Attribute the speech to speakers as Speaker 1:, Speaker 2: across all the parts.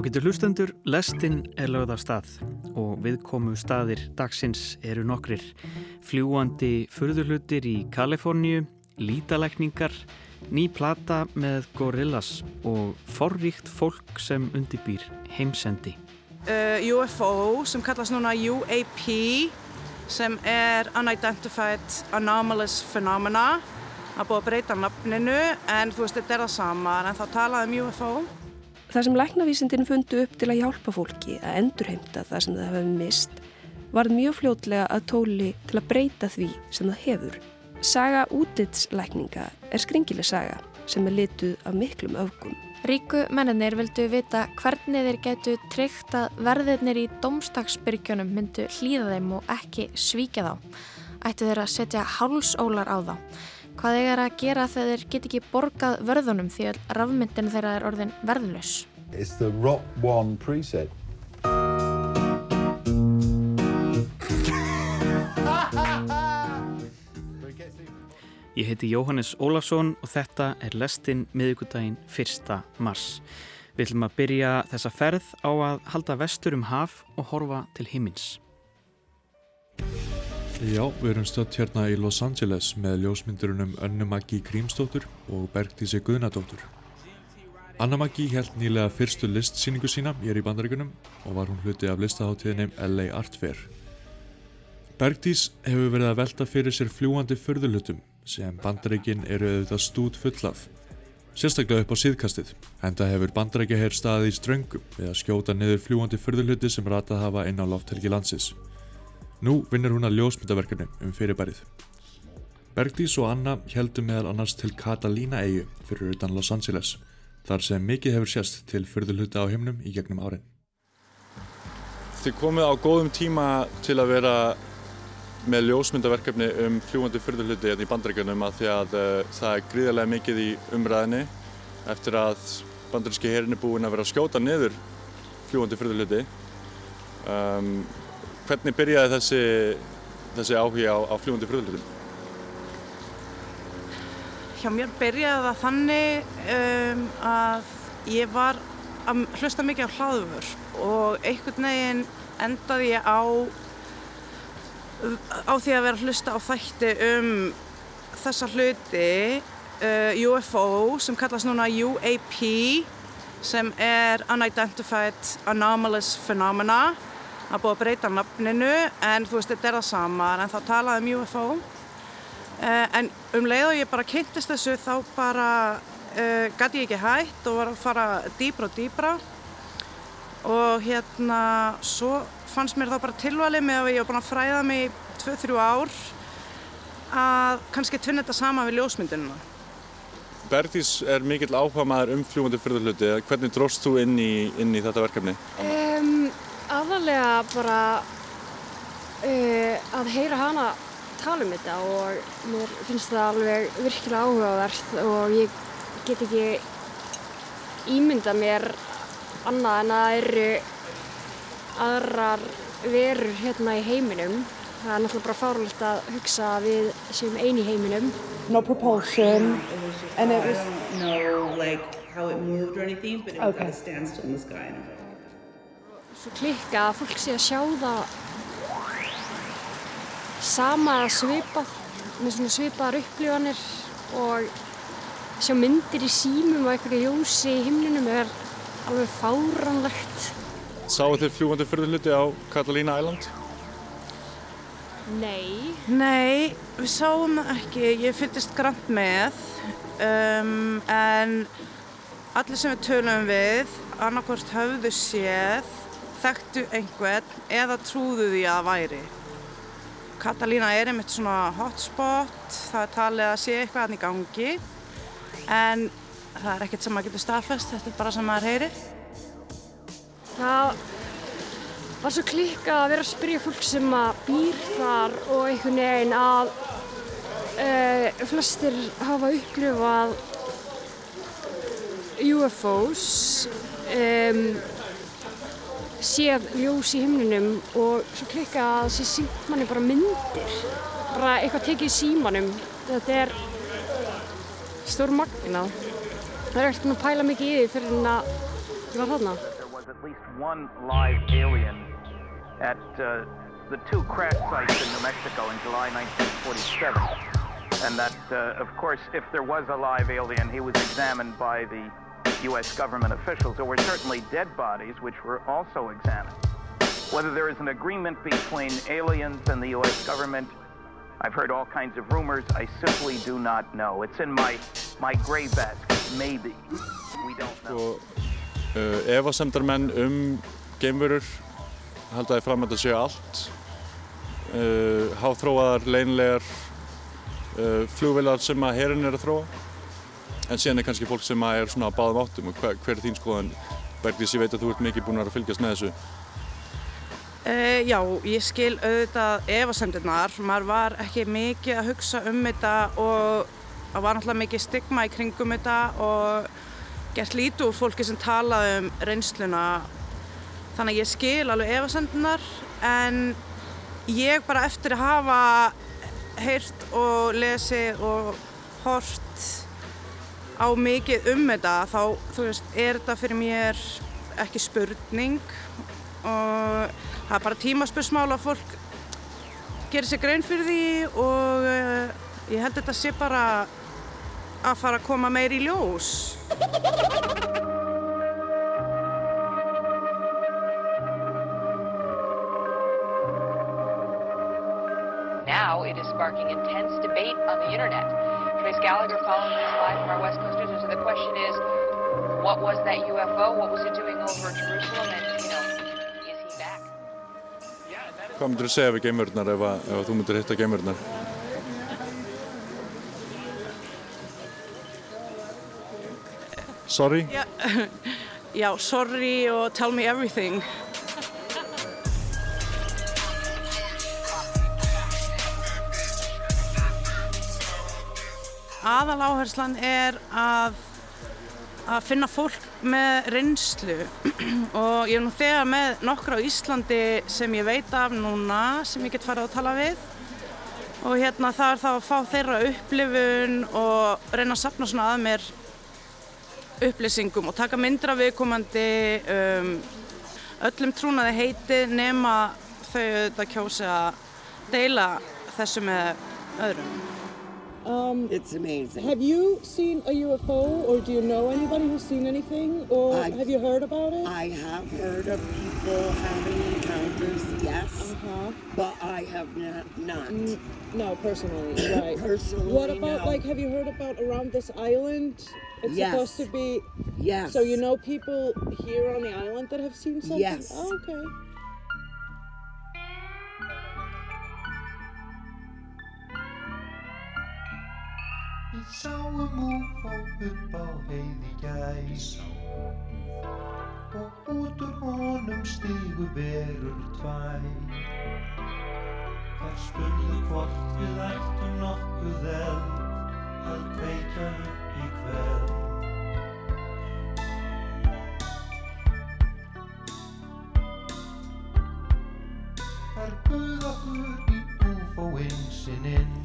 Speaker 1: Ágættur hlustendur, lestinn er lögð af stað og viðkomu staðir dagsins eru nokkrir. Fljúandi furðurlutir í Kaliforníu, lítalækningar, ný plata með gorillas og forríkt fólk sem undibýr heimsendi.
Speaker 2: Uh, UFO sem kallast núna UAP sem er Unidentified Anomalous Phenomena. Það búið að breyta nafninu en þú veist þetta er það sama en þá talaðum UFO.
Speaker 3: Það sem læknavísindin fundu upp til að hjálpa fólki að endurheimta það sem það hefði mist var mjög fljótlega að tóli til að breyta því sem það hefur. Saga útitslækninga er skringileg saga sem er lituð af miklum öfgum.
Speaker 4: Ríku menninir vildu vita hvernig þeir getu tryggt að verðirnir í domstagsbyrgjunum myndu hlýða þeim og ekki svíkja þá. Ættu þeir að setja hálsólar á þá. Hvað þeir að gera þegar þeir get ekki borgað vörðunum því að rafmyndin þeirra er orðin verðlös.
Speaker 5: It's the Rock One preset.
Speaker 1: Ég heiti Jóhannes Ólafsson og þetta er lestinn miðugudaginn 1. mars. Við ætlum að byrja þessa ferð á að halda vestur um haf og horfa til himins.
Speaker 6: Já, við erum stödd hérna í Los Angeles með ljósmyndurunum Önnumaggi Grímsdóttur og Bergdísi Guðnadóttur. Annamaggi held nýlega fyrstu listsýningu sína ég er í bandaríkunum og var hún hluti af listaháttíðinni LA Art Fair. Bergdís hefur verið að velta fyrir sér fljúandi förðulutum sem bandaríkin eru auðvitað stút fullaf. Sérstaklega upp á síðkastið, enda hefur bandaríkja hér staðið í ströngum við að skjóta niður fljúandi förðuluti sem ratað hafa inn á lofthelgi landsins. Nú vinnur hún að ljósmyndaverkefni um fyrirbærið. Bergdís og Anna heldum meðal annars til Catalina eigu fyrir utan Los Angeles, þar sem mikið hefur sérst til förðuluta á himnum í gegnum árin.
Speaker 7: Þið komið á góðum tíma til að vera með ljósmyndaverkefni um fljúandi fyrðurhluti hérna í bandaríkjunum að því að uh, það er gríðarlega mikið í umræðinni eftir að bandaríski herin er búin að vera að skjóta niður fljúandi fyrðurhluti. Um, hvernig byrjaði þessi, þessi áhuga á, á fljúandi fyrðurhlutum?
Speaker 2: Hjá mér byrjaði það þannig um, að ég var að hlusta mikið á hlaðvör og einhvern veginn endaði ég á á því að vera að hlusta á þætti um þessa hluti uh, UFO sem kallast núna UAP sem er Unidentified Anomalous Phenomena það búið að breyta nafninu en þú veist þetta er það sama en þá talaði um UFO uh, en um leið og ég bara kynntist þessu þá bara uh, gæti ég ekki hægt og var að fara dýbra og dýbra og hérna svo fannst mér þá bara tilvalið með að ég hef búin að fræða mig í 2-3 ár að kannski tvinna þetta sama við ljósmyndununa.
Speaker 7: Bergdís er mikill áhuga maður um fljúandi fyrðurhluti. Hvernig dróst þú inn í, inn í þetta verkefni?
Speaker 8: Um, aðalega bara uh, að heyra hana tala um þetta og mér finnst það alveg virkilega áhugavert og ég get ekki ímynda mér annað en að það eru aðrar verur hérna í heiminum. Það er náttúrulega bara fárlegt að hugsa að við séum eini í heiminum.
Speaker 9: No propulsion, and it was
Speaker 10: no like how it moved or anything, but it was
Speaker 9: Okay.
Speaker 10: at a standstill in the sky.
Speaker 8: Svo klikka að fólk sé að sjá það sama að svipað, með svona svipaðar upplifanir og sjá myndir í símum og einhverju ljósi í himninum er alveg fáránlegt.
Speaker 7: Sáu þið fljúandi fyrðurhluti á Catalina Island?
Speaker 8: Nei.
Speaker 2: Nei, við sáum það ekki, ég fylgist grann með um, en allir sem við tölum við annarkvort höfðu séð, þekktu einhvern eða trúðu því að væri. Katalína er einmitt svona hotspot, það er talið að sé eitthvað hann í gangi en það er ekkert sem maður getur staðfest, þetta er bara sem maður heyrir.
Speaker 8: Það var svo klikka að vera að spyrja fólk sem að býr þar og einhvern veginn að uh, flestir hafa upplifað UFOs um, séð ljós í himninum og svo klikka að sé sínt manni bara myndir. Bara eitthvað tekið símanum. Þetta er stór magna það er ekkert að pæla mikið í því fyrir en að ég var þarna.
Speaker 11: At least one live alien at uh, the two crash sites in New Mexico in July 1947. And that, uh, of course, if there was a live alien, he was examined by the U.S. government officials. There were certainly dead bodies, which were also examined. Whether there is an agreement between aliens and the U.S. government, I've heard all kinds of rumors. I simply do not know. It's in my, my gray basket. Maybe. We don't know.
Speaker 7: Uh, efasemdarmenn um geimverur haldaði fram að þetta séu allt uh, háþróaðar, leinlegar uh, flugvelar sem að herin er að þróa en síðan er kannski fólk sem að er svona á báðum áttum og hver, hver er þín skoðan Bergdís, ég veit að þú ert mikið búin að fylgjast með þessu
Speaker 2: Uh, já, ég skil auðvitað efasemdirnar. Maður var ekki mikið að hugsa um þetta og það var náttúrulega mikið stigma í kringum þetta og gert lítið úr fólki sem talaði um reynsluna. Þannig að ég skil alveg efasemdirnar en ég bara eftir að hafa heyrt og lesið og hort á mikið um þetta þá, veist, er þetta fyrir mér ekki spurning og það er bara tímaspursmál að fólk gerir sér grein fyrir því og uh, ég held þetta sé bara að fara að koma meir í ljós.
Speaker 12: Now it is sparking intense debate on the internet. Trace Gallagher following this live from our West Coast News. So the question is, what was that UFO? What was it doing over Jerusalem? And, you know, is he back?
Speaker 7: Hvað myndir þú segja við geimverurnar ef, að- ef að þú myndir hitta geimverurnar? Sorry?
Speaker 2: Já, já, sorry og tell me everything. Aðal áherslan er að, að finna fólk með reynslu og ég er nú þegar með nokkra á Íslandi sem ég veit af núna sem ég get farið að tala við og hérna það er þá að fá þeirra upplifun og reyna að sapna svona að mér upplýsingum og taka myndir af viðkomandi um, öllum trúnaði heiti nema þau auðvitað kjósi að deila þessu með öðrum.
Speaker 9: Um,
Speaker 13: It's amazing.
Speaker 9: have you seen a UFO or do you know anybody who's seen anything or
Speaker 13: I-
Speaker 9: have you heard about it?
Speaker 13: I have heard of people having encounters, yes,
Speaker 9: Uh-huh.
Speaker 13: but I have not. not.
Speaker 9: N- no, personally, right.
Speaker 13: Personally,
Speaker 9: What about,
Speaker 13: no.
Speaker 9: like, have you heard about around this island? It's
Speaker 13: Yes.
Speaker 9: supposed to be.
Speaker 13: Yes.
Speaker 9: So you know people here on the island that have seen something?
Speaker 13: Yes.
Speaker 9: Oh, okay.
Speaker 14: Við sáum úfó upp á heiði gæs og út úr honum stígu verur tvær. Þær spurðu hvort við ættum nokkuð eld að kveikja upp í kveld. Þær buð okkur í úfóinn sininn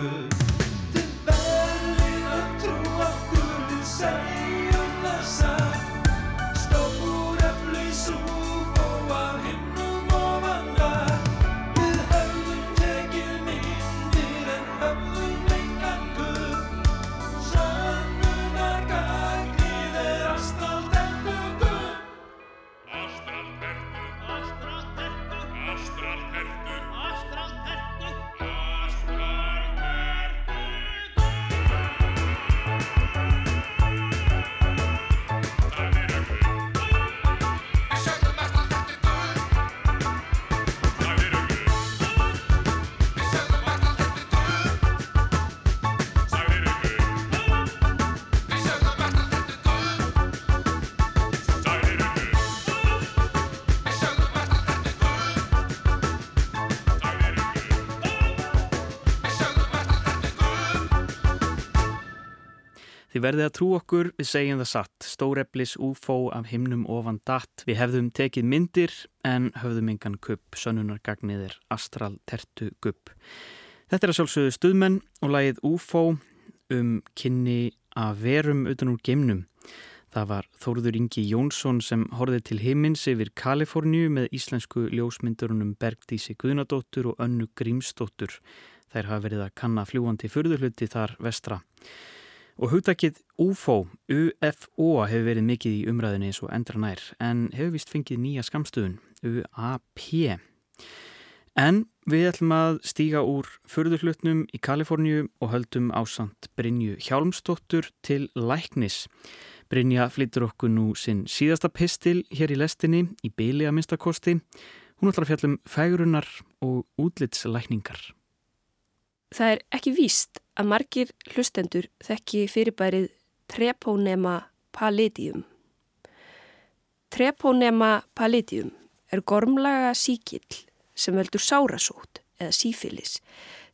Speaker 14: 끝 Þið verðið að
Speaker 1: trú okkur, við segjum það satt, stóreflis UFO af himnum ofan datt. Við hefðum tekið myndir en höfðum engan kupp, sönnunargagnið er astral tertu kupp. Þetta er að sjálfsögðu stuðmenn og lagið UFO um kynni að verum utan úr geimnum. Það var Þóruður Ingi Jónsson sem horfið til heimins yfir Kaliforníu með íslensku ljósmyndurunum Bergdísi Guðnadóttur og Önnu Grímsdóttur. Þær hafa verið að kanna fljúandi fyrðurhluti þar vestra. Og hugdakið UFO, UFO hefur verið mikið í umræðinni eins og endra nær en hefur vist fengið nýja skamstöðun, UAP. En við ætlum að stíga úr förðurhlutnum í Kaliforníu og höldum ásand Brynju Hjálmstóttur til læknis. Brynja flyttur okkur nú sinn síðasta pistil hér í lestinni í byli að minnstakosti. Hún ætlar að fjallum fægurunar og útlitslækningar.
Speaker 3: Það er ekki víst að margir hlustendur þekki fyrirbærið Treponema palladium. Treponema palladium er gormlaga síkill sem veldur sárasót eða sífilis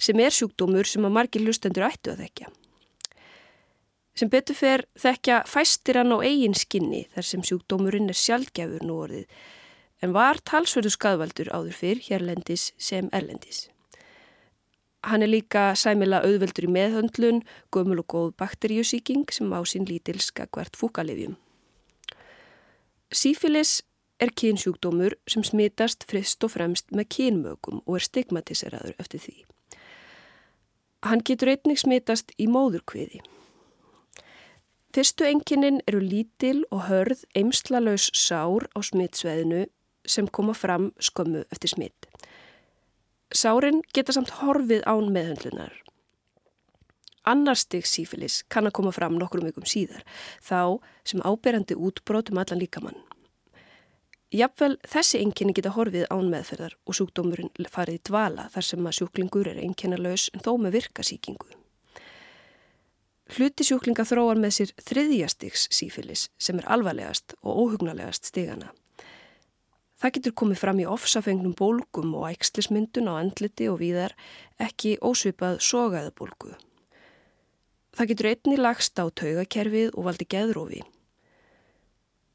Speaker 3: sem er sjúkdómur sem að margir hlustendur ættu að þekja. Sem betur fer þekja fæstir hann á eigin skinni þar sem sjúkdómurinn er sjálfgefur nú orðið en var talsverðu skadvaldur áður fyrr hérlendis sem erlendis. Hann er líka sæmila auðveldur í meðhöndlun, gömul og góð bakteríusíking sem á sín lítilska hvert fúkalifjum. Sífilis er kynsjúkdómur sem smitast frist og fremst með kynmögum og er stigmatiseraður eftir því. Hann getur einnig smitast í móðurkviði. Fyrstu enginnin eru lítil og hörð eimslalös sár á smitsveðinu sem koma fram skömmu eftir smitt. Sárin geta samt horfið án meðhundlunar. Annar stygg sífilis kann að koma fram nokkrum vikum síðar, þá sem áberandi útbrót um allan líkamann. Jafnvel þessi enginni geta horfið án meðferðar og sjúkdómurinn farið í dvala þar sem að sjúklingur er enginnalös en þó með virkasíkingu. Hluti sjúklinga þróar með sér þriðjastigs sífilis sem er alvarlegast og óhugnalegast stigana. Það getur komið fram í ofsafengnum bólgum og ækslismyndun á andliti og víðar ekki ósvipað sogaðabólgu. Það getur einni lagst á taugakerfið og valdi geðrófi.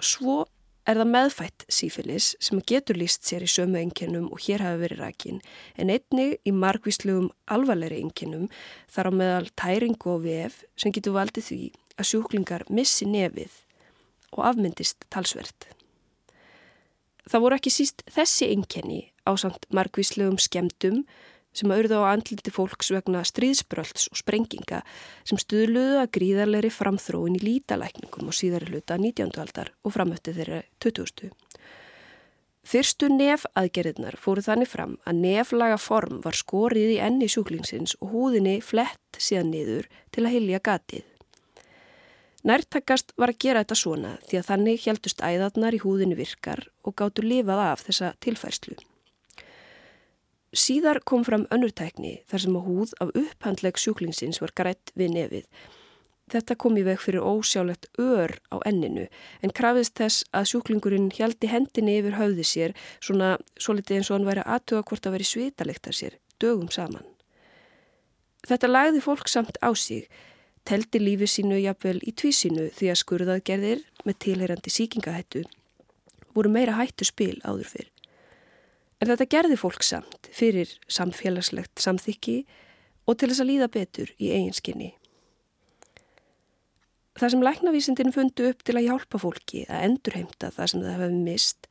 Speaker 3: Svo er það meðfætt sífilis sem getur líst sér í sömu enginnum og hér hafa verið rækin en einni í margvíslegum alvarleiri enginnum þar á meðal tæringu og vef sem getur valdið því að sjúklingar missi nefið og afmyndist talsvert. Það voru ekki síst þessi einkenni á samt margvíslegum skemdum sem auðvitað á andliti fólks vegna stríðsbrölds og sprenginga sem stuðluðu að gríðarleiri framþróin í lítalækningum og síðari hluta 19. aldar og framötti þeirra 20. Fyrstu nef aðgerðirnar fóru þannig fram að neflaga form var skorið í enni sjúklingsins og húðinni flett síðan niður til að hilja gatið. Nærtakast var að gera þetta svona því að þannig heldust æðarnar í húðinu virkar og gáttu lifað af þessa tilfærslu. Síðar kom fram önnurtækni þar sem að húð af upphandleg sjúklingsins var grætt við nefið. Þetta kom í veg fyrir ósjálegt ör á enninu en krafiðst þess að sjúklingurinn hjaldi hendinni yfir höfði sér svona svo litið eins og hann væri aðtuga hvort að veri svitalegt að sér dögum saman. Þetta lagði fólk samt á sig teldi lífi sínu jafnvel í tvísinu því að skurðaðgerðir með tilherandi síkingahættu voru meira hættu spil áður fyrr. En þetta gerði fólk samt fyrir samfélagslegt samþykki og til þess að líða betur í eiginskinni. Það sem læknavísindin fundu upp til að hjálpa fólki að endurheimta það sem það hefði mist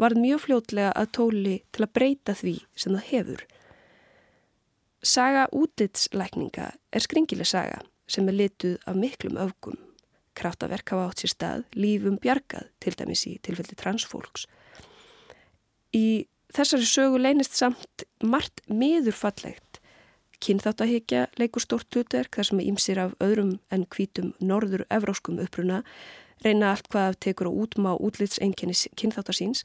Speaker 3: var mjög fljótlega að tóli til að breyta því sem það hefur. Saga útlitslækninga er skringileg saga sem er lituð af miklum öfgum. Kraftaverk hafa átt sér stað, lífum bjargað, til dæmis í tilfelli transfólks. Í þessari sögu leynist samt margt miðurfallegt. Kynþáttahyggja leikur stort hlutverk þar sem ímsir af öðrum en hvítum norður evróskum uppruna reyna allt hvað tekur á útma og útlitsenginni kynþáttasíns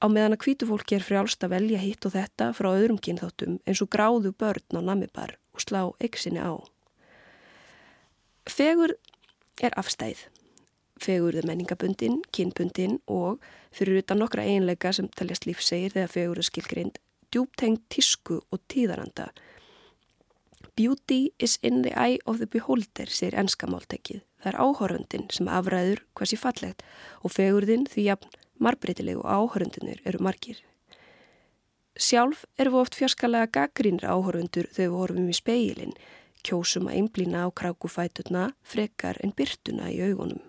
Speaker 3: á meðan að hvítu fólki er frjálst að velja hitt og þetta frá öðrum kynþáttum eins og gráðu börn á namibar og slá eiksinni á. Fegur er afstæð. Fegur er menningabundin, kynbundin og fyrir utan nokkra einleika sem taljast lífsegir þegar fegur er skilgrind djúptengt tísku og tíðaranda. Beauty is in the eye of the beholder, segir ennskamáltekið. Það er áhöröndin sem afræður hversi fallegt og fegurðin því jafn marbreytilegu og áhöröndinir eru margir. Sjálf erum við oft fjarskalega gaggrínir áhöröndur þegar við horfum í speilin, kjósum að einblýna á krákufætuna frekar en byrtuna í augunum.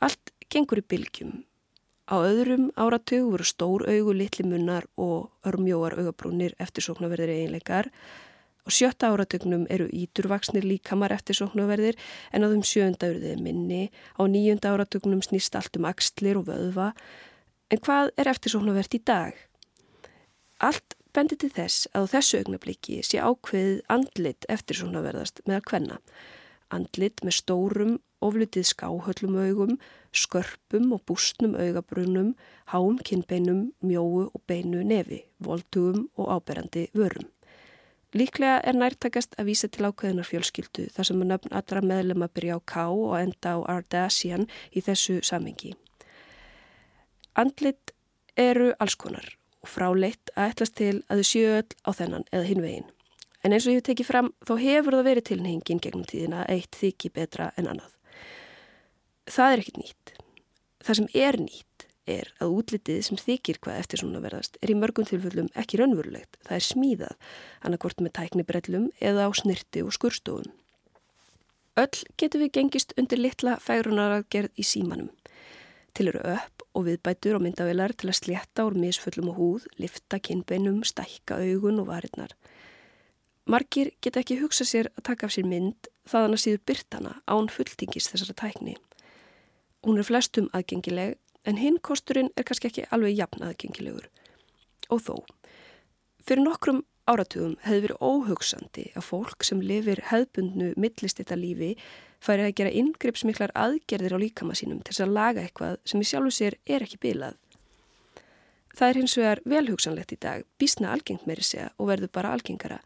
Speaker 3: Allt gengur í bylgjum. Á öðrum áratug voru stór augu, litli munnar og örmjóar augabrúnir eftirsóknarverðir eiginleikar. Á sjötta áratugnum eru íturvaksnir líkamar eftirsóknarverðir en á þeim sjönda eru þeir minni. Á nýjunda áratugnum snýst allt um axtlir og vöðva. En hvað er eftirsóknarvert í dag? Allt bendi til þess að á þessu augnabliki sé ákveðið andlit eftirsóknarverðast með að kvenna. Andlit með stórum, oflutið skáhöllum augum, skörpum og bústnum augabrunum, háum kinnbeinum, mjóu og beinu nefi, voltugum og áberandi vörum. Líklega er nærtakast að vísa til ákveðinar fjölskyldu þar sem að nöfn allra meðlum að byrja á K og enda á Ardasian í þessu samengi. Andlit eru allskonar og fráleitt að ætlast til að þau séu öll á þennan eða hinvegin. En eins og ég hef tekið fram þá hefur það verið tilningin gegnum tíðina eitt þykki betra en annað. Það er ekkit nýtt. Það sem er nýtt er að útlitið sem þykir hvað eftir svona verðast er í mörgum tilfellum ekki raunverulegt. Það er smíðað, annarkort með tæknibrellum eða á snirti og skurstofun. Öll getur við gengist undir litla fægrunaraðgerð í símanum. Til eru upp og viðbætur og myndavelar til að slétta úr misföllum og húð, lifta kinnbeinum, stækka augun og varirnar. Margir geta ekki hugsað sér að taka af sér mynd þaðan að síður byrtana án fulltingis þessara tækni. Hún er flestum aðgengileg en hinn kosturinn er kannski ekki alveg jafn aðgengilegur. Og þó, fyrir nokkrum áratugum hefði verið óhugsandi að fólk sem lifir hefðbundnu millistetta lífi færi að gera yngreipsmiklar aðgerðir á líkama sínum til þess að laga eitthvað sem í sjálfu sér er ekki bilað. Það er hins vegar velhugsanlegt í dag, bísna algengt meiri segja og verður bara algengara.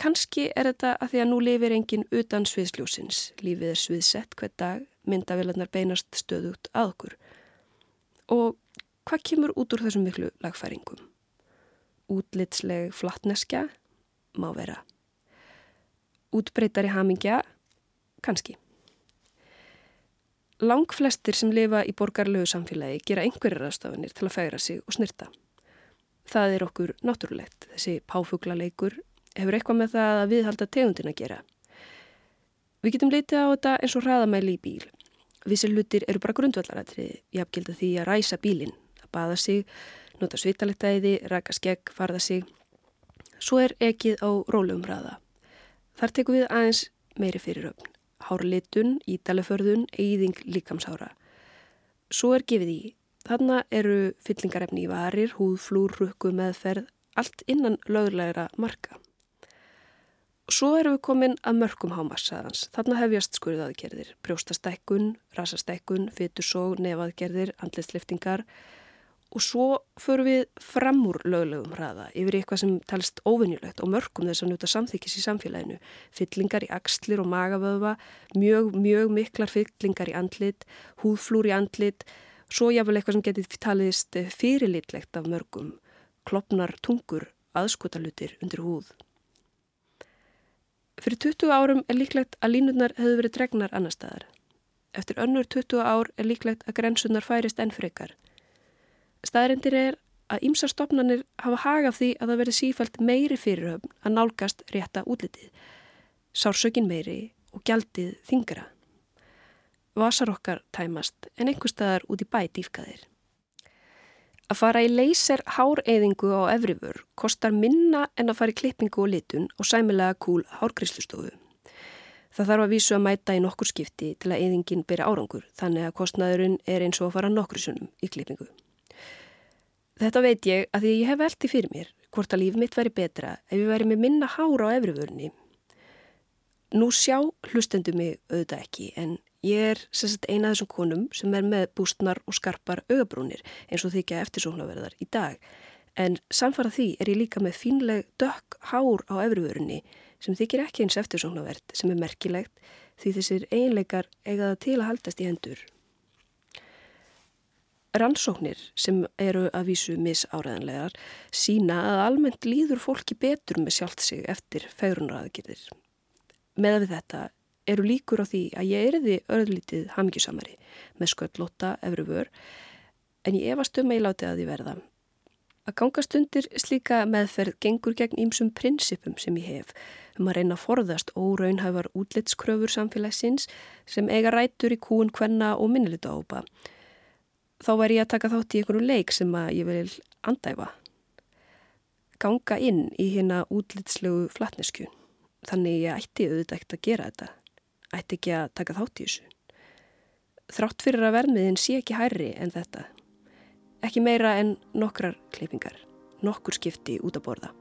Speaker 3: Kanski er þetta að því að nú lifir enginn utan sviðsljósins, lífið er sviðsett hver dag, myndavélarnar beinast stöðugt að okkur. Og hvað kemur út úr þessum miklu lagfæringum? Útlitsleg flattneskja? Má vera. Útbreytari hamingja? Kanski. Lang flestir sem lifa í borgarlegu samfélagi gera einhverjar aðstafanir til að færa sig og snirta. Það er okkur náttúrulegt. Þessi páfuglaleikur hefur eitthvað með það að viðhalda tegundin að gera. Við getum litið á þetta eins og hraðamæli í bíl. Vissir hlutir eru bara grundvallaratriði. Ég hafgilda því að ræsa bílinn, að baða sig, nota svitalegtæði, raka skegg, farða sig. Svo er ekið á rólum hraða. Þar tekum við aðeins meiri fyrir öfn. Hárlitun, ídaleförðun, eyðing líkamsára. Svo er gefið í. Þarna eru fyllingarefni í varir, húðflúr, rukku, meðferð, allt innan löglegra marka. Svo erum við komin að mörgum hámarsaðans. Þarna hefjast skurðaðgerðir, brjóstastækkun, rasastækkun, fytusóg, nefaðgerðir, andlisliftingar og svo förum við fram úr löglegum hraða yfir eitthvað sem talist óvinnilegt og mörgum þess að nuta samþykis í samfélaginu. Fyllingar í axlir og magavöðva, mjög, mjög miklar fyllingar í andlit, húðflúr í andlit, svo jáfnvel eitthvað sem getið taliðist fyrirlitlegt af mörgum, klopnar tungur, aðskotalutir undir húð. Fyrir 20 árum er líklegt að línurnar hefur verið dregnar annar staðar. Eftir önnur 20 ár er líklegt að grensunar færist enn frekar. Staðrindir er að ímsa stopnarnir hafa hagað því að það verði sífælt meiri fyrirhöfn að nálgast rétta útlitið, sársökin meiri og gjaldið þingra. Vasar okkar tæmast en einhver staðar út í bæ dýfkaðir. Að fara í leyser háreyðingu á efrifur kostar minna en að fara í klippingu og litun og sæmilega kúl hárgríslustofu. Það þarf að vísu að mæta í nokkur skipti til að eyðingin byrja árangur þannig að kostnaðurinn er eins og að fara nokkur sunnum í klippingu. Þetta veit ég að því ég hef velti fyrir mér hvort að líf mitt væri betra ef ég væri með minna hár á efrifurni. Nú sjá hlustendu mig auðvitað ekki en Ég er sérstætt eina af þessum konum sem er með bústnar og skarpar augabrúnir eins og þykja eftirsóknarverðar í dag. En samfara því er ég líka með fínleg dökk hár á efrivörunni sem þykir ekki eins eftirsóknarverð sem er merkilegt því þessir einleikar eiga það til að haldast í hendur.
Speaker 15: Rannsóknir sem eru að vísu misáraðanlegar sína að almennt líður fólki betur með sjálft sig eftir fegrunaраðgjörðir. Með við þetta eru líkur á því að ég erði örðlítið hamingjusamari með sköllóta efru vör en ég efast um að ég láti að því verða. Að gangast undir slíka meðferð gengur gegn ýmsum prinsipum sem ég hef um að reyna að forðast óraunhæfar útlitskröfur samfélagsins sem eiga rætur í kúun hvenna og minnilita ópa þá væri ég að taka þátt í einhverju leik sem að ég vil andæfa. Ganga inn í hérna útlitslegu flatnesku. Þannig ég ætti auðvitað ekkert að gera þetta. Ætti ekki að taka þátt í þessu. Þrátt fyrir að vermiðin sé ekki hærri en þetta. Ekki meira en nokkrar kleipingar. Nokkur skipti út að borða.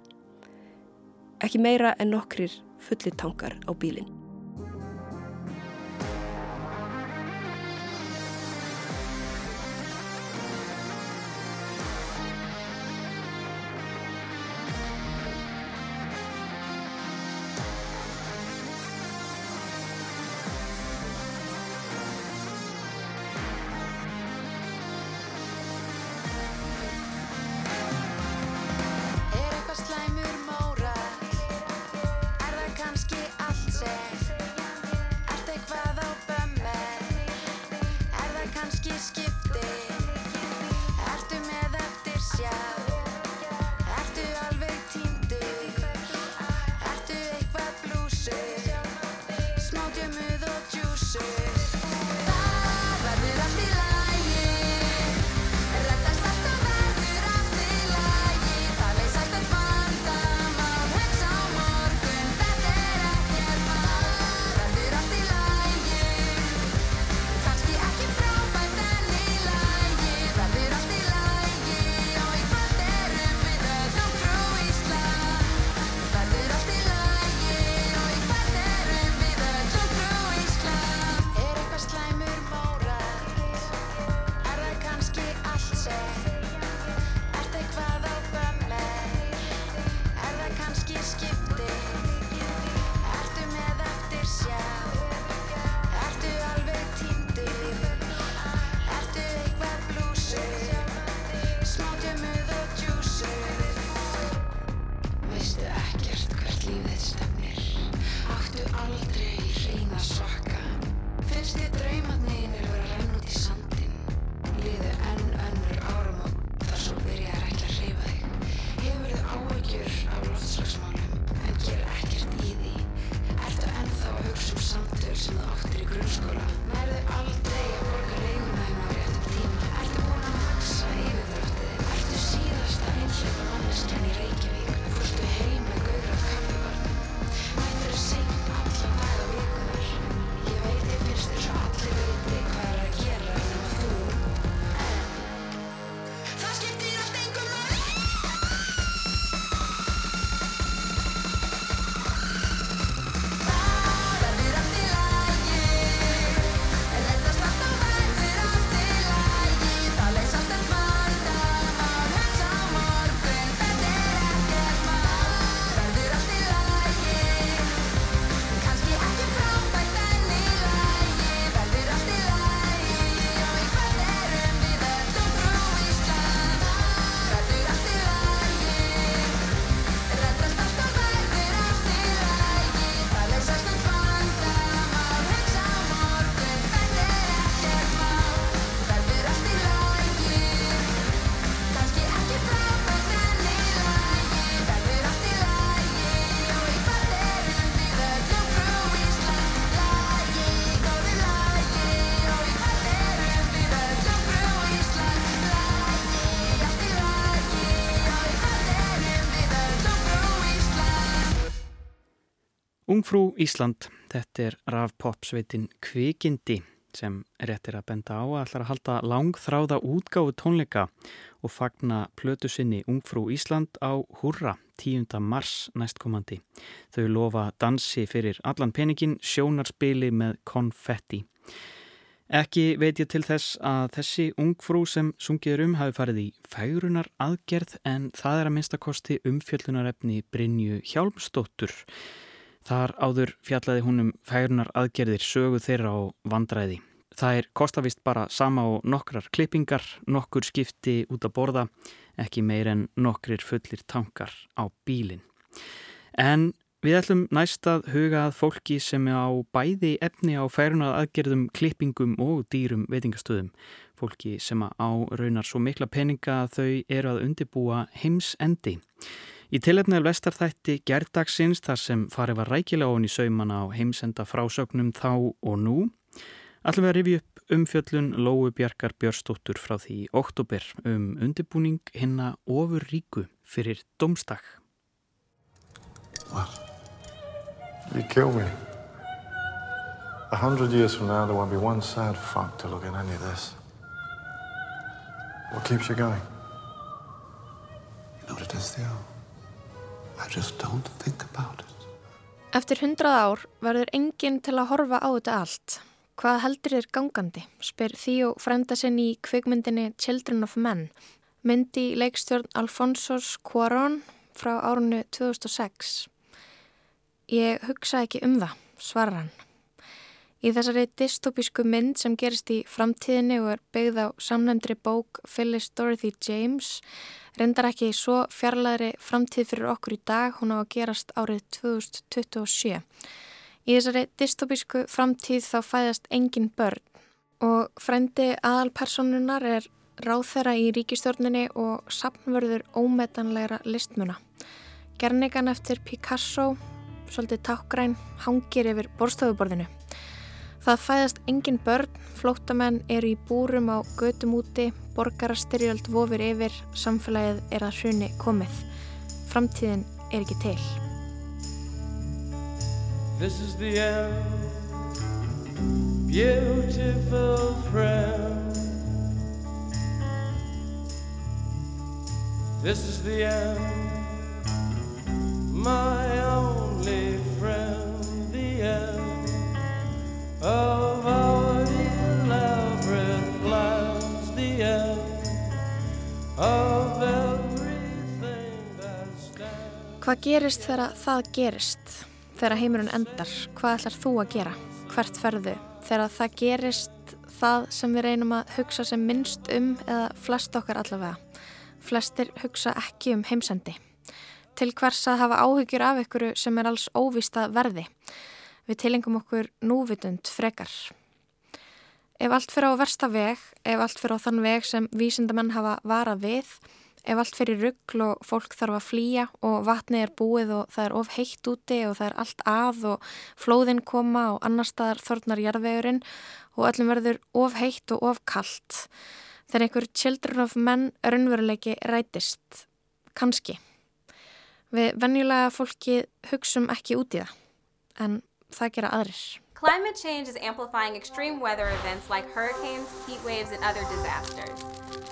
Speaker 15: Ekki meira en nokkrir fullir tankar á bílinn.
Speaker 1: Ungfrú Ísland, þetta er rafpopsveitin Kvikindi sem rétt er að benda á að ætlar að halda langþráða útgáfu tónleika og fagna plötu sinni Ungfrú Ísland á Húrra 10. mars næstkomandi. Þau lofa dansi fyrir allan peningin, sjónarspili með konfetti. Ekki veit ég til þess að þessi ungfrú sem sungiður um hafi farið í færunar aðgerð en það er að minnstakosti umfjöllunarefni Brynju Hjálmstóttur. Þar áður fjallaði hún um færunar aðgerðir sögu þeirra á vandræði. Það er kostavist bara sama og nokkrar klippingar, nokkur skipti út að borða, ekki meir en nokkrir fullir tankar á bílinn. En við ætlum næst að huga að fólki sem á bæði efni á færunað aðgerðum, klippingum og dýrum veitingastöðum. Fólki sem á raunar svo mikla peninga að þau eru að undibúa heimsendi. Í tilefnið vestarþætti gerdagsins þar sem farið var rækilega ofin í saumana á heimsenda frásögnum þá og nú ætlum við að rifja upp umfjöllun Lóu Bjarkar Björstóttur frá því oktober um undibúning hinna ofur ríku fyrir domstak.
Speaker 16: What? You kill me. A hundred years from now, there won't be one sad fuck to look at any of this. What keeps you going?
Speaker 17: You know what it is, Theo?
Speaker 4: Eftir hundrað ár verður enginn til að horfa á þetta allt. Hvað heldur þér gangandi? spyr Theo frenda sinn í kvikmyndinni Children of Men. Myndi leikstjórn Alfonsos Cuarón frá árunnu 2006. Ég hugsa ekki um það, svarar hann. Í þessari dystopísku mynd sem gerist í framtíðinni og er byggð á samnefndri bók Phyllis Dorothy James reyndar ekki svo fjarlæðri framtíð fyrir okkur í dag, hún á að gerast árið 2027. Í þessari dystopísku framtíð þá fæðast engin börn og frendi aðalpersonunar er ráþera í ríkistjórninni og sapnvörður ómetanlegra listmuna. Gernigan eftir Picasso, svolítið tákgræn, hangir yfir borstofuborðinu. Það fæðast engin börn, flóttamenn eru í búrum á götum úti, borgarastyrjöld vofir yfir, samfélagið er að hruni komið. Framtíðin er ekki til.
Speaker 14: This is the end, beautiful friend. This is the end, my only friend, the end of our elaborate plans, the end of everything that stands.
Speaker 4: Hvað gerist þegar það gerist? Þegar heimurinn endar, hvað ætlar þú að gera? Hvert ferðu? Þegar það gerist það sem við reynum að hugsa sem minnst um eða flest okkar allavega. Flestir hugsa ekki um heimsendi. Til hvers að hafa áhyggjur af ykkur sem er alls óvista verði. Við tilengum okkur núvitund frekar. Ef allt fyrir á versta veg, ef allt fyrir á þann veg sem vísindamenn hafa varað við, ef allt fyrir ruggl og fólk þarf að flýja og vatni er búið og það er of heitt úti og það er allt að og flóðin koma og annar staðar þornar jarðvegurinn og öllum verður of heitt og of kallt. Þegar einhver children of men raunveruleiki rætist. Kanski. Við venjulega fólki hugsum ekki út í það, en það gera aðrir.
Speaker 18: Climate change is amplifying extreme weather events like hurricanes, heat waves, and other disasters.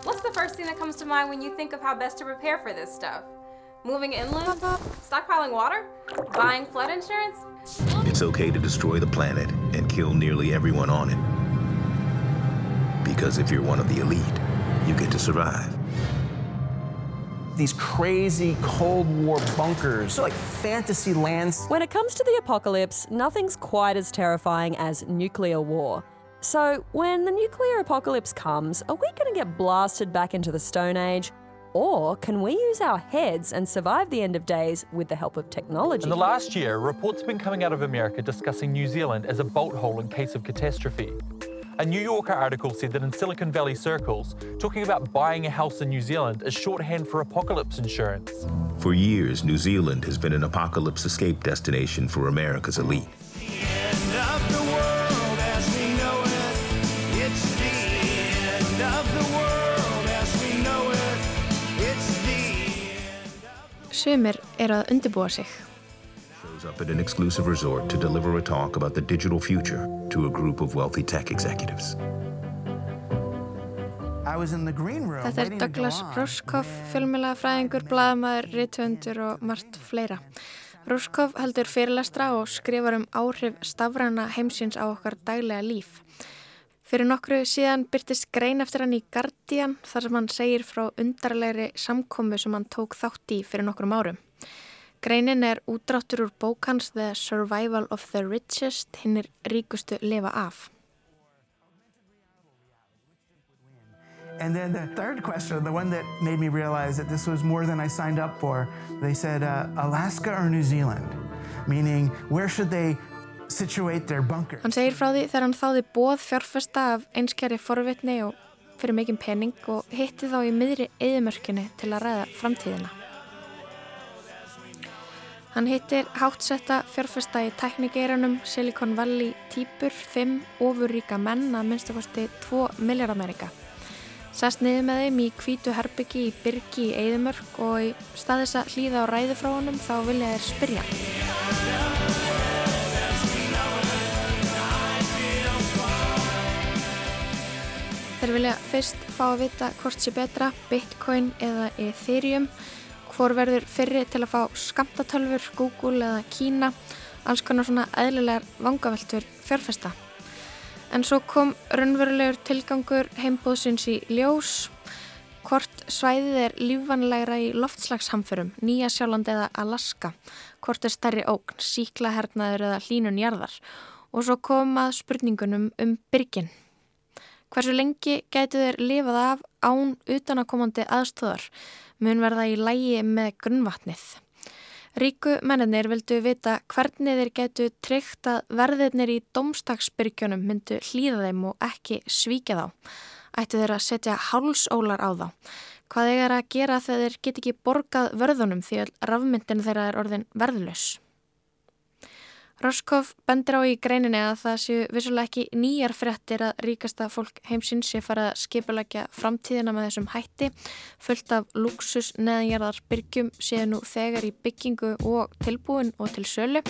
Speaker 18: What's the first thing that comes to mind when you think of how best to prepare for this stuff? Moving inland? Stockpiling water? Buying flood insurance?
Speaker 19: It's okay to destroy the planet and kill nearly everyone on it. Because if you're one of the elite, you get to survive.
Speaker 20: These crazy Cold War bunkers, they're like fantasy lands.
Speaker 21: When it comes to the apocalypse, nothing's quite as terrifying as nuclear war. So, when the nuclear apocalypse comes, are we going to get blasted back into the Stone Age? Or can we use our heads and survive the end of days with the help of technology?
Speaker 22: In the last year, reports have been coming out of America discussing New Zealand as a bolt hole in case of catastrophe. A New Yorker article said that in Silicon Valley circles, talking about buying a house in New Zealand is shorthand for apocalypse insurance.
Speaker 19: For years, New Zealand has been an apocalypse escape destination for America's elite.
Speaker 14: End of the world as we know it. It's the end of the world as we know it. It's the
Speaker 4: Sumir eru að undibúa sig.
Speaker 19: Up at an exclusive resort to deliver a talk about the digital future to a group of wealthy tech executives.
Speaker 20: I was in the green room
Speaker 4: Þetta er Douglas
Speaker 20: on.
Speaker 4: Rushkoff, fjölmjöla fræðingur, blaðamæður, rithöndur og margt fleira. Rushkoff heldur fyrirlestra og skrifar um áhrif stafræna heimsins á okkar daglega líf. Fyrir nokkru síðan byrtist grein eftir hann í Guardian þar sem hann segir frá undarlegri samkomu sem hann tók þátt í fyrir nokkrum árum. Greinin er útráttur úr bókans The Survival of the Richest, hinn er ríkustu lifa af.
Speaker 23: And then the third question, the one that made me realize that this was more than I signed up for, they said uh, Alaska or New Zealand, meaning where should they situate their bunker?
Speaker 4: Hann segir frá því þegar hann þáði bóð fjárfesta af einskjari forvitni og fyrir mikinn pening og hitti þá í miðri eðimörkinni til að ræða framtíðina. Hann hittir háttsetta fjárfesta í tæknigeiranum Silicon Valley týpur 5 ofurríka menn að minnstakosti 2 miljardamærika. Sest niður með þeim í kvítu herbyggi í byrgi í Eidumörk og í staðis að hlýða á ræðu frá honum þá vilja þeir spyrja. Þeir vilja fyrst fá að vita hvort sé betra, Bitcoin eða Ethereum, hvor verður fyrri til að fá skamtatölfur, Google eða Kína, alls konar svona eðlilegar vangaveltur fjárfesta. En svo kom raunverulegur tilgangur heimbóðsins í ljós, hvort svæðið er lífanlegra í loftslagshamförum, Nýja Sjáland eða Alaska, hvort er stærri ógn, síklahernaður eða hlínunjarðar og svo kom að spurningunum um byrginn. Hversu lengi gætu þeir lifað af án utanakomandi aðstöðar mun verða í lægi með grunnvatnið. Ríku mennir vildu vita hvernig þeir gætu tryggt að verðirnir í domstagsbyrgjunum myndu hlýða þeim og ekki svíkja þá. Ættu þeir að setja hálsólar á þá. Hvað þeir að gera þegar þeir get ekki borgað vörðunum því að rafmyndin þeirra er orðin verðlös. Roskov bendir á í greininni að það séu vissulega ekki nýjar frettir að ríkasta fólk heimsins sé fara að skipulækja framtíðina með þessum hætti. Fullt af luxus neðanjarðar byrgjum séu nú þegar í byggingu og tilbúin og til sölu.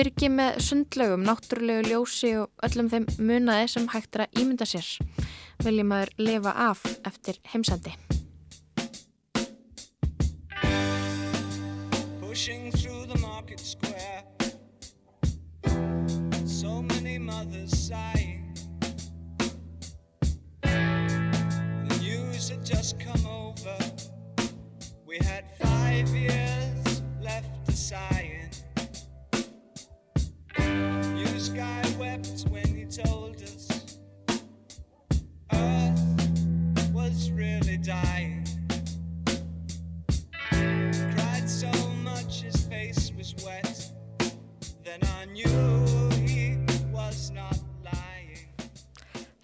Speaker 4: Byrgi með sundlögum, náttúrulegu ljósi og öllum þeim munaði sem hægt er að ímynda sér. Viljum aður lifa af eftir heimsandi.
Speaker 14: Just come over. We had five years left to sighing. News guy wept when he told us Earth was really dying. Cried so much his face was wet. Then I knew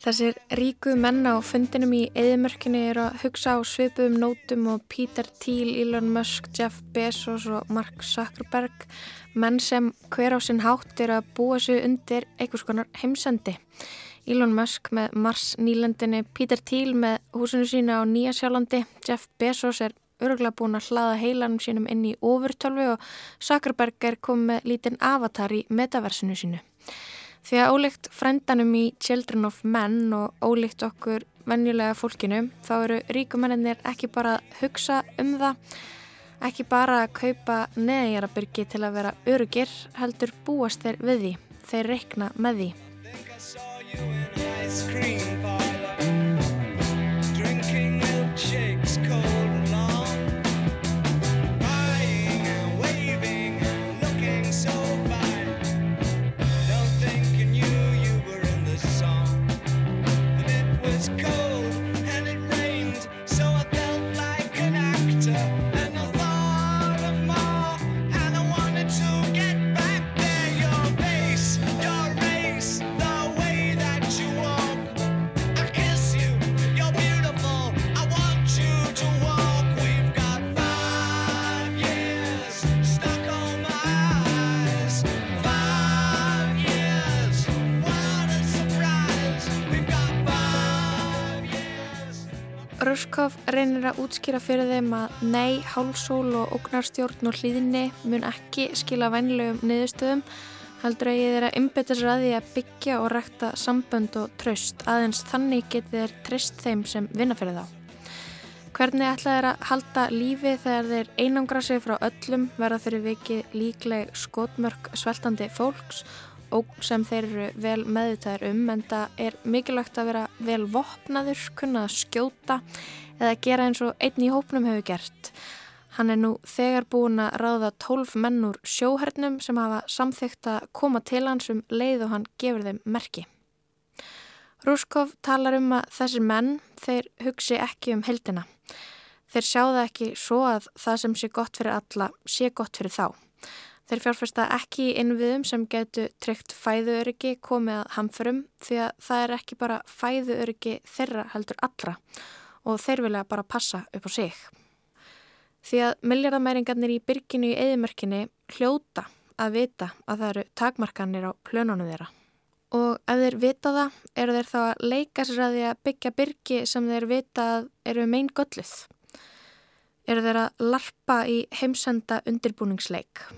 Speaker 4: Þessir ríku menna á fundinum í eðimörkinni eru að hugsa á svipuðum nótum og Peter Thiel, Elon Musk, Jeff Bezos og Mark Zuckerberg, menn sem hver á sinn hátt eru að búa sig undir einhvers konar heimsendi. Elon Musk með Mars nýlendinni, Peter Thiel með húsinu sína á Nýja Sjálandi, Jeff Bezos er öruglega búin að hlaða heilanum sínum inn í ofurtölvu og Zuckerberg er komið lítinn avatar í metaversinu sínu. Því að ólíkt frændanum í Children of Men og ólíkt okkur venjulega fólkinu þá eru ríkumennir ekki bara að hugsa um það, ekki bara að kaupa neðjarabyrgi til að vera örugir, heldur búast þeir við því, þeir reikna með því. Ruskov reynir að útskýra fyrir þeim að nei, hálsól og ógnarstjórn og hlýðinni mun ekki skila vænlegum niðurstöðum heldur að ég að umbeta sér að því að byggja og rækta sambönd og tröst aðeins þannig getið þeir trist þeim sem vinna fyrir þá. Hvernig ætla þeir að halda lífi þegar þeir einangra sig frá öllum verða fyrir vikið líkleg skotmörk sveltandi fólks ógn sem þeir eru vel meðvitaðir um en það er mikilvægt að vera vel vopnaður, kunna að skjóta eða gera eins og einn í hópnum hefur gert. Hann er nú þegar búin að ráða tólf menn úr sjóhernum sem hafa samþygt að koma til hans um leið og hann gefur þeim merki. Rúskov talar um að þessir menn, þeir hugsi ekki um heldina. Þeir sjá það ekki svo að það sem sé gott fyrir alla sé gott fyrir þá. Þeir fjárfesta ekki í innviðum sem getur tryggt fæðuöryggi komið að hamförum því að það er ekki bara fæðuöryggi þeirra heldur allra og þeir vilja bara passa upp á sig. Því að miljardamæringarnir í byrginu í eðimörkinni hljóta að vita að það eru takmarkanir á plönunum þeirra. Og ef þeir vita það, eru þeir þá að leika sér að því að byggja byrgi sem þeir vita að eru megin gölluð. Eru þeir að larpa í heimsenda undirbúningsleik.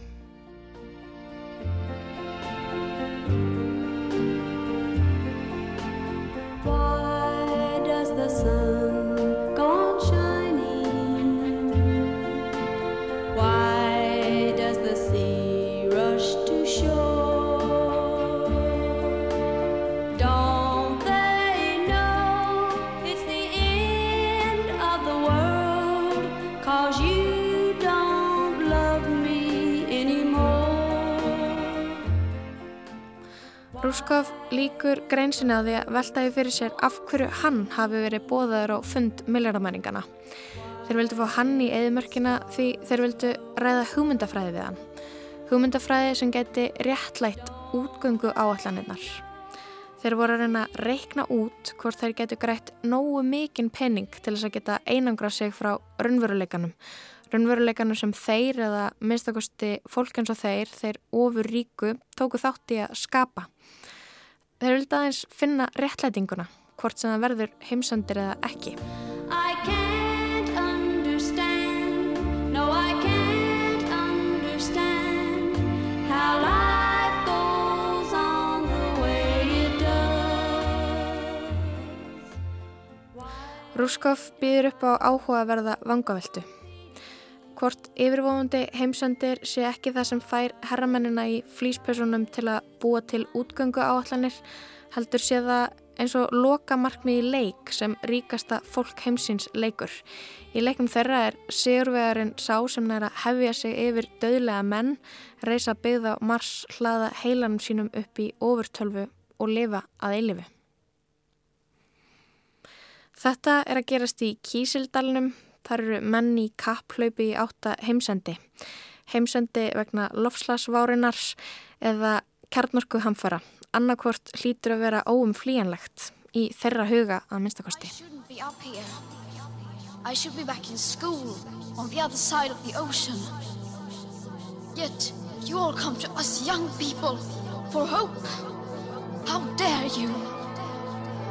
Speaker 4: Rúskov líkur greinsinni á því að veltaði fyrir sér af hverju hann hafi verið bóðaður á fund miljardamæringana. Þeir vildu fá hann í eðimörkina því þeir vildu ræða hugmyndafræði við hann. Hugmyndafræði sem geti réttlætt útgöngu áallanirnar. Þeir voru að reyna að reikna út hvort þeir getu grætt nógu mikinn penning til þess að geta einangra sig frá raunveruleikanum. Raunveruleikanum sem þeir eða minnstakosti fólk eins og þeir, þeir ofur ríku, tóku þátt í að skapa. Þeir vildi aðeins finna réttlætinguna, hvort sem það verður heimsendir eða ekki. Rúskov býður upp á áhugaverða vangaveltu. Hvort yfirvofandi heimsendir sé ekki það sem fær herramennina í flýspössunum til að búa til útgöngu áallanir, heldur sé það eins og loka markmið í leik sem ríkasta fólk heimsins leikur. Í leikum þeirra er sigurvegarinn sá sem næra hefja sig yfir döðlega menn, reysa byggða mars hlaða heilanum sínum upp í ofurtölfu og lifa að eilifu. Þetta er að gerast í Kísildalunum, þar eru menn í kapplaupi í átta heimsendi. Heimsendi vegna lofslagsvárinar eða kjarnorku hamfara. Annarkvort hlýtur að vera óumflýjanlegt í þeirra huga að minnstakosti.
Speaker 24: Yet you all come to us young people for hope. How dare you?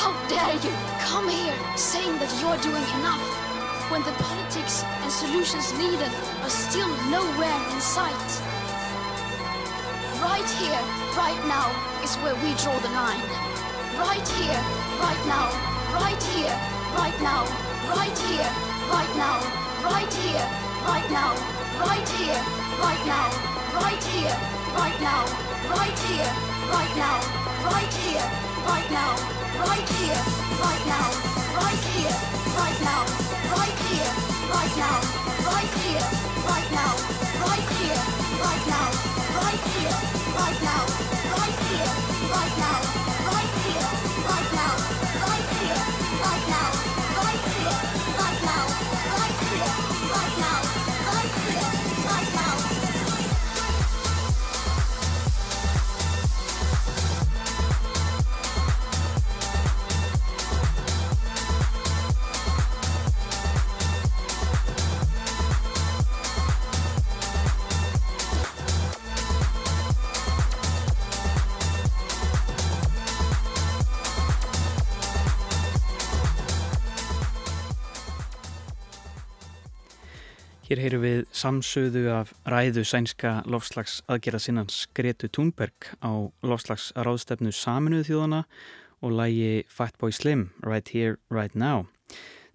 Speaker 24: How dare you come here saying that you're doing enough when the politics and solutions needed are still nowhere in sight? Right here, right now is where we draw the line. Right here, right now, right here, right now, right here, right now, right here, right now, right here, right now, right here, right now, right here, right now, right here, right now, right here, right now, right here, right now, right here, right now, right here, right now, right here, right now,
Speaker 1: Hér heyrum við samsöðu af ræðu sænska lofslags aðgerðasinnans Gretu Thunberg á lofslags ráðstefnu saminuð þjóðana og lægi Fatboy Slim Right Here, Right Now.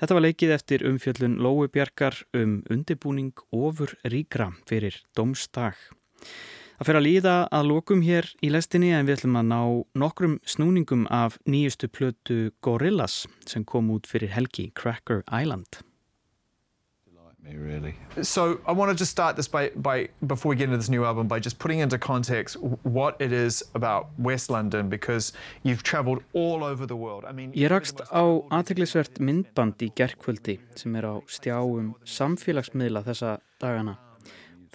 Speaker 1: Þetta var leikið eftir umfjöllun Lói Bjarkar um undibúning ofur ríkra fyrir domstag. Það fer að líða að lokum hér í lestinni en við ætlum að ná nokkrum snúningum af nýjustu plötu Gorillaz sem kom út fyrir helgi Cracker Island.
Speaker 25: Me really. So I want to just start this by, by before we get into this new album by just putting into context what it is about West London because you've travelled all over the world. I mean,
Speaker 1: Ég rakst á aðteglisvert myndband í gerkvöldi sem er á stjáum samfélagsmiðla þessa dagana.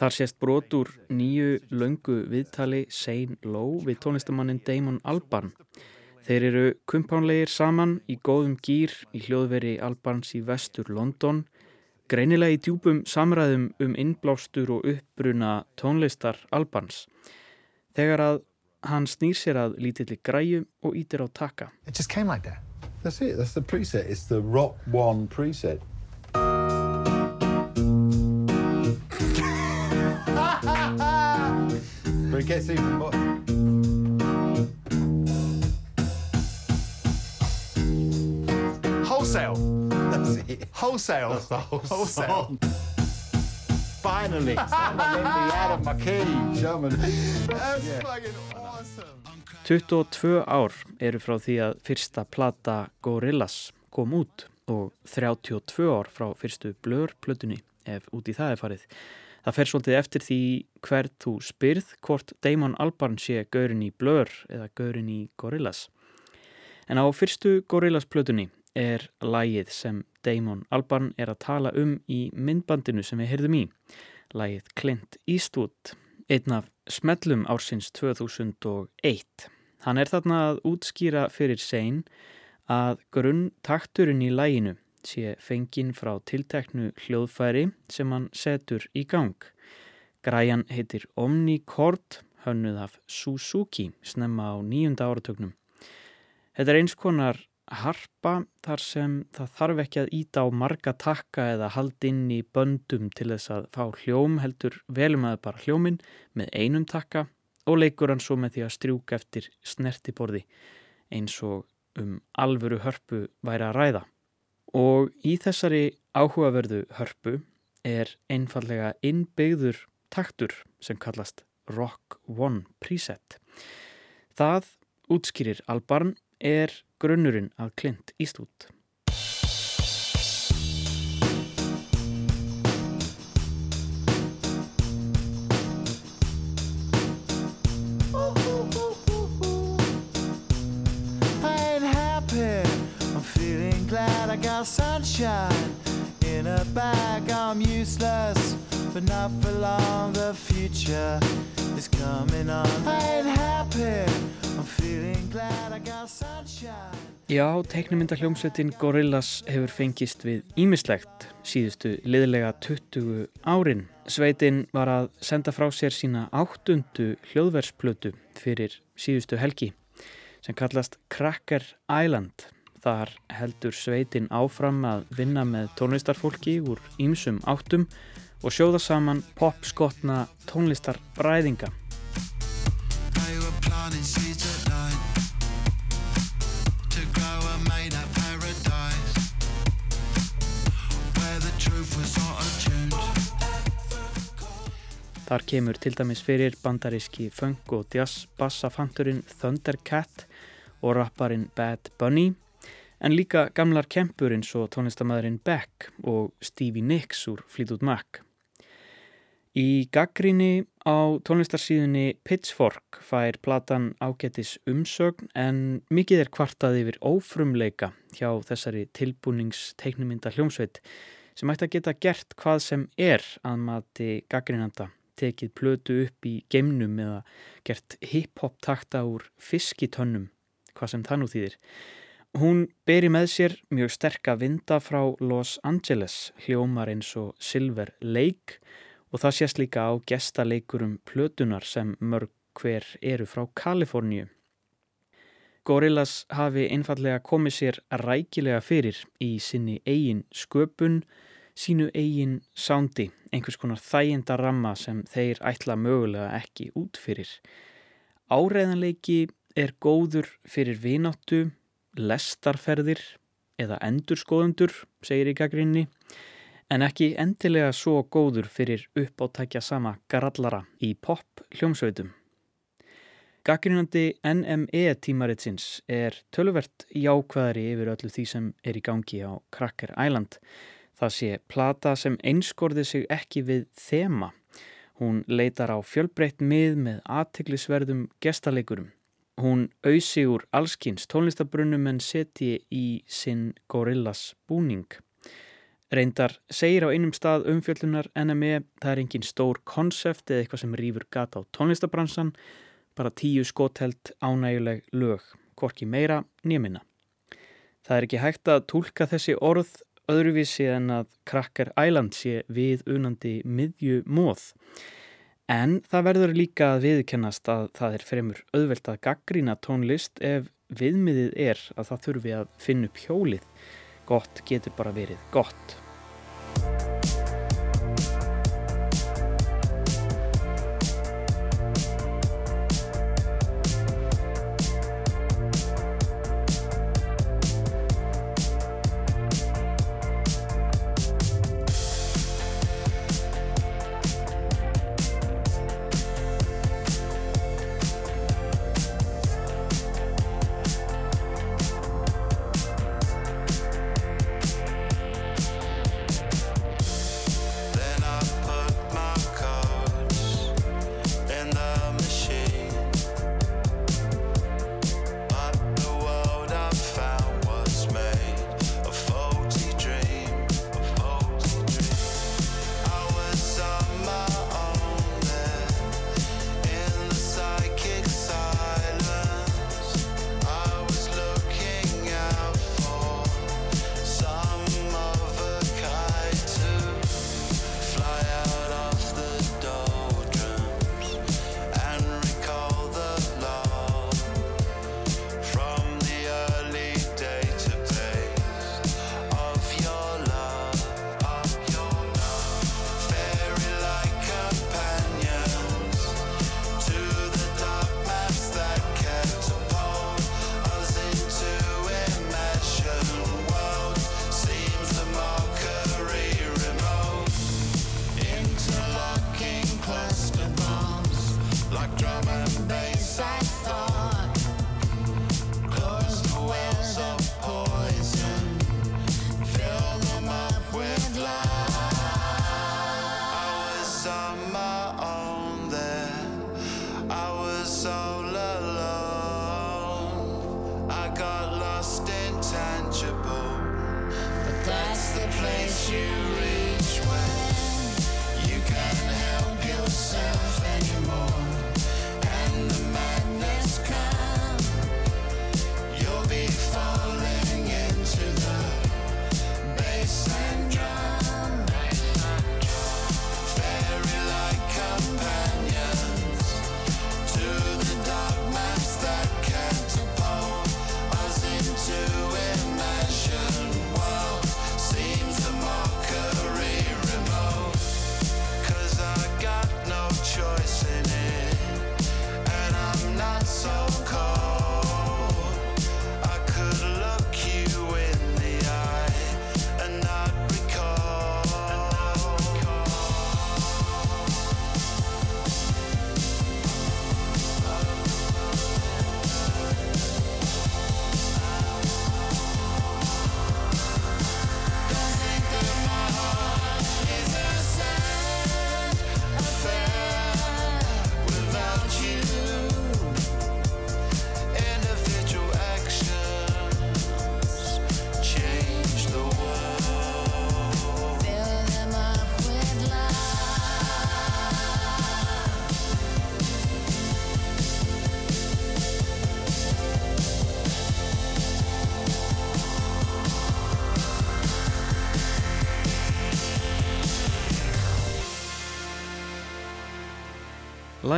Speaker 1: Þar sést brot úr nýju löngu viðtali Sein Low við tónlistamannin Damon Albarn. Þeir eru kumpánlegir saman í góðum gýr í hljóðveri Albarns í vestur London greinilega í djúpum samræðum um innblástur og uppbruna tónlistar Albans þegar að hann snýr sér að lítilli græju og ítir á taka.
Speaker 25: It just came like that.
Speaker 16: That's it. That's the preset. It's the Rock One preset. but it gets even more.
Speaker 25: Wholesale.
Speaker 16: It.
Speaker 25: Wholesale.
Speaker 16: That's the whole
Speaker 25: Wholesale.
Speaker 16: song. Finally, someone let me out of my cage.
Speaker 25: That's
Speaker 16: Yeah.
Speaker 25: fucking awesome.
Speaker 1: 22 ár eru frá því að fyrsta plata Gorillaz kom út og 32 ár frá fyrstu Blur-plötunni ef út í það er farið. Það fer svolítið eftir því hvert þú spyrð hvort Damon Albarn sé gaurin í Blur eða gaurin í Gorillaz. En á fyrstu Gorillaz-plötunni er lægið sem Damon Albarn er að tala um í myndbandinu sem við heyrðum í. Lægið Clint Eastwood, einn af smellum ársins 2001. Hann er þarna að útskýra fyrir sein að grunn takturinn í læginu sé fenginn frá tilteknu hljóðfæri sem hann setur í gang. Græjan heitir Omnicord, hönnuð af Suzuki, snemma á nýjunda áratögnum. Þetta er eins konar harpa þar sem það þarf ekki að íta á marga takka eða halda inn í böndum til þess að fá hljóm heldur velum að bara hljómin með einum takka og leikur hann svo með því að strjúka eftir snertiborði eins og um alvöru hörpu væri að ræða. Og í þessari áhugaverðu hörpu er einfallega innbyggður taktur sem kallast Rock One Preset. Það útskýrir Albarn er grunnurinn að Clint Eastwood.
Speaker 14: I ain't happy. I'm feeling glad I got sunshine in a bag. I'm useless, but not for long. The future is coming on. I ain't happy.
Speaker 1: Já, teiknumynda hljómsveitin Gorillaz hefur fengist við ímislegt síðustu liðlega 20 árin. Sveitin var að senda frá sér sína áttundu hljóðversplötu fyrir síðustu helgi sem kallast Cracker Island. Þar heldur sveitin áfram að vinna með tónlistarfólki úr ýmsum áttum og sjóða saman popskotna tónlistarbræðinga. Þar kemur til dæmis fyrir bandaríski funk og jazz bassafanturinn Thundercat og rapparinn Bad Bunny en líka gamlar kempur eins og tónlistamæðurinn Beck og Stevie Nicks úr Fleetwood Mac. Í gaggrinni á tónlistarsíðunni Pitchfork fær platan ágætis umsögn en mikið er kvartað yfir ófrumleika hjá þessari tilbúningsteiknumynda hljómsveit sem ætti að geta gert hvað sem er að mati gaggrinanda tekið plötu upp í geimnum eða gert hip-hop takta úr fiskitönnum, hvað sem það nú þýðir. Hún beri með sér mjög sterka vinda frá Los Angeles, hljómar eins og Silver Lake og það sést líka á gestaleikurum plötunar sem mörg hver eru frá Kaliforníu. Gorillaz hafi einfallega komið sér rækilega fyrir í sinni eigin sköpun, sínu eigin sándi, einhvers konar þæginda ramma sem þeir ætla mögulega ekki út fyrir. Áreðanleiki er góður fyrir vináttu, lestarferðir,
Speaker 25: eða endurskoðundur, segir í gaggrinni, en ekki endilega svo góður fyrir uppáttækja sama garallara í pop hljómsveitum. Gaggrinandi NME tímaritsins er tölvert jákvæðari yfir öllu því sem er í gangi á Cracker Island. Það sé plata sem einskorði sig ekki við þema. Hún leitar á fjölbreytt mið með aðteglisverðum gestaleikurum. Hún auðsi úr allskins tónlistabrunum en seti í sinn gorillas búning. Reyndar segir á einum stað umfjöllunar NME það er engin stór konsept eða eitthvað sem rýfur gata á tónlistabransan, bara tíu skotelt ánæguleg lög, korki meira nýjumina. Það er ekki hægt að tólka þessi orð öðruvísi en að Cracker Island sé við unandi miðju móð. En það verður líka að viðkennast að það er fremur auðvelt að gaggrína tónlist ef viðmiðið er að það þurfi að finna upp hjólið. Gott getur bara verið gott.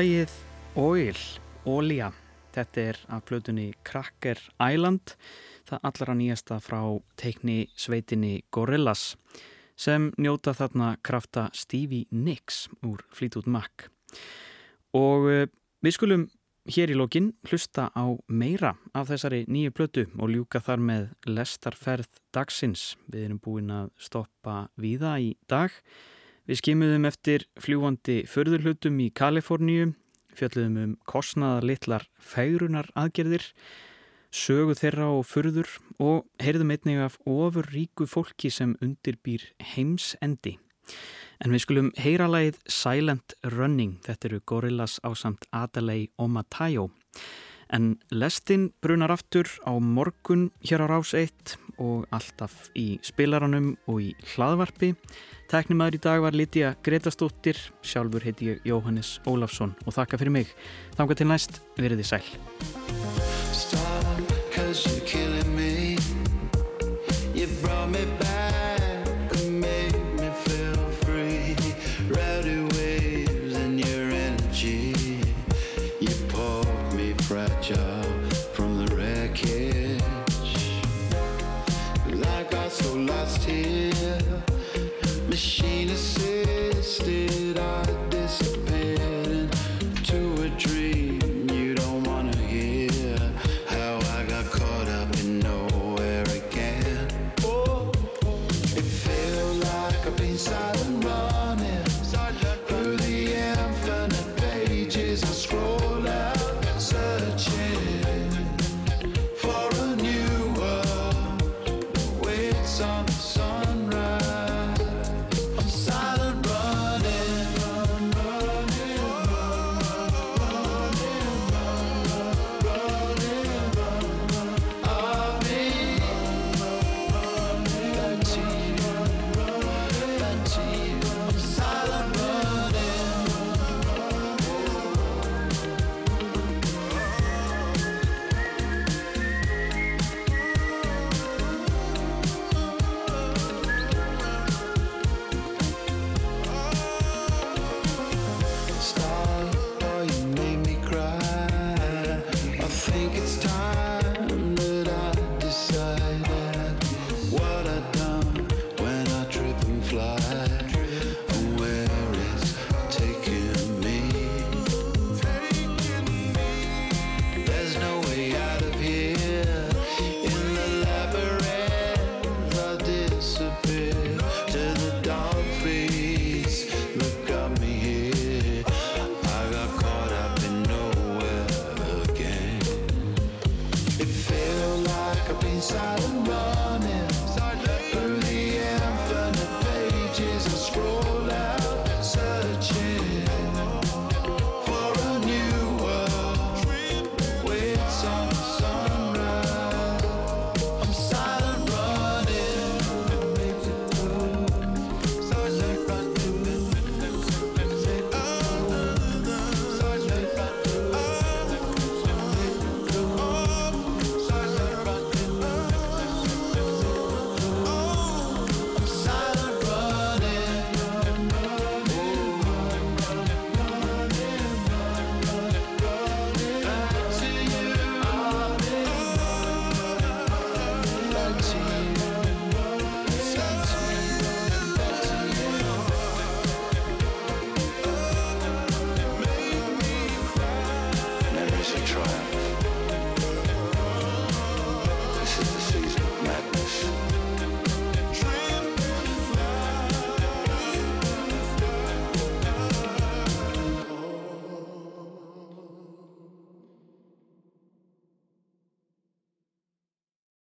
Speaker 25: Lægið Oil, Olja, þetta er af plötunni Cracker Island, það allra nýjasta frá teikni sveitinni Gorillaz sem njóta þarna krafta Stevie Nicks úr Fleetwood Mac. Og eh, við skulum
Speaker 1: hér í lokin hlusta á meira af þessari nýju plötu og ljúka þar með lestarferð dagsins. Við erum búin að stoppa víða í dag. Við skimuðum eftir fljúandi förðurhlutum í Kaliforníu, fjöldluðum um kostnaðar litlar færunar aðgerðir, sögu þeirra og förður og heyrðum einnig af ofur ríku fólki sem undirbýr heimsendi. En við skulum heyra lagið Silent Running, þetta eru Gorillaz ásamt Adalei Omatayo. En lestin brunar aftur á morgun hér á Rás 1 og alltaf í spilaranum og í hlaðvarpi. Teknimaður í dag var Lítiða Gretastóttir, sjálfur heiti ég Jóhannes Ólafsson og þakka fyrir mig. Þanga til næst, veriði sæl.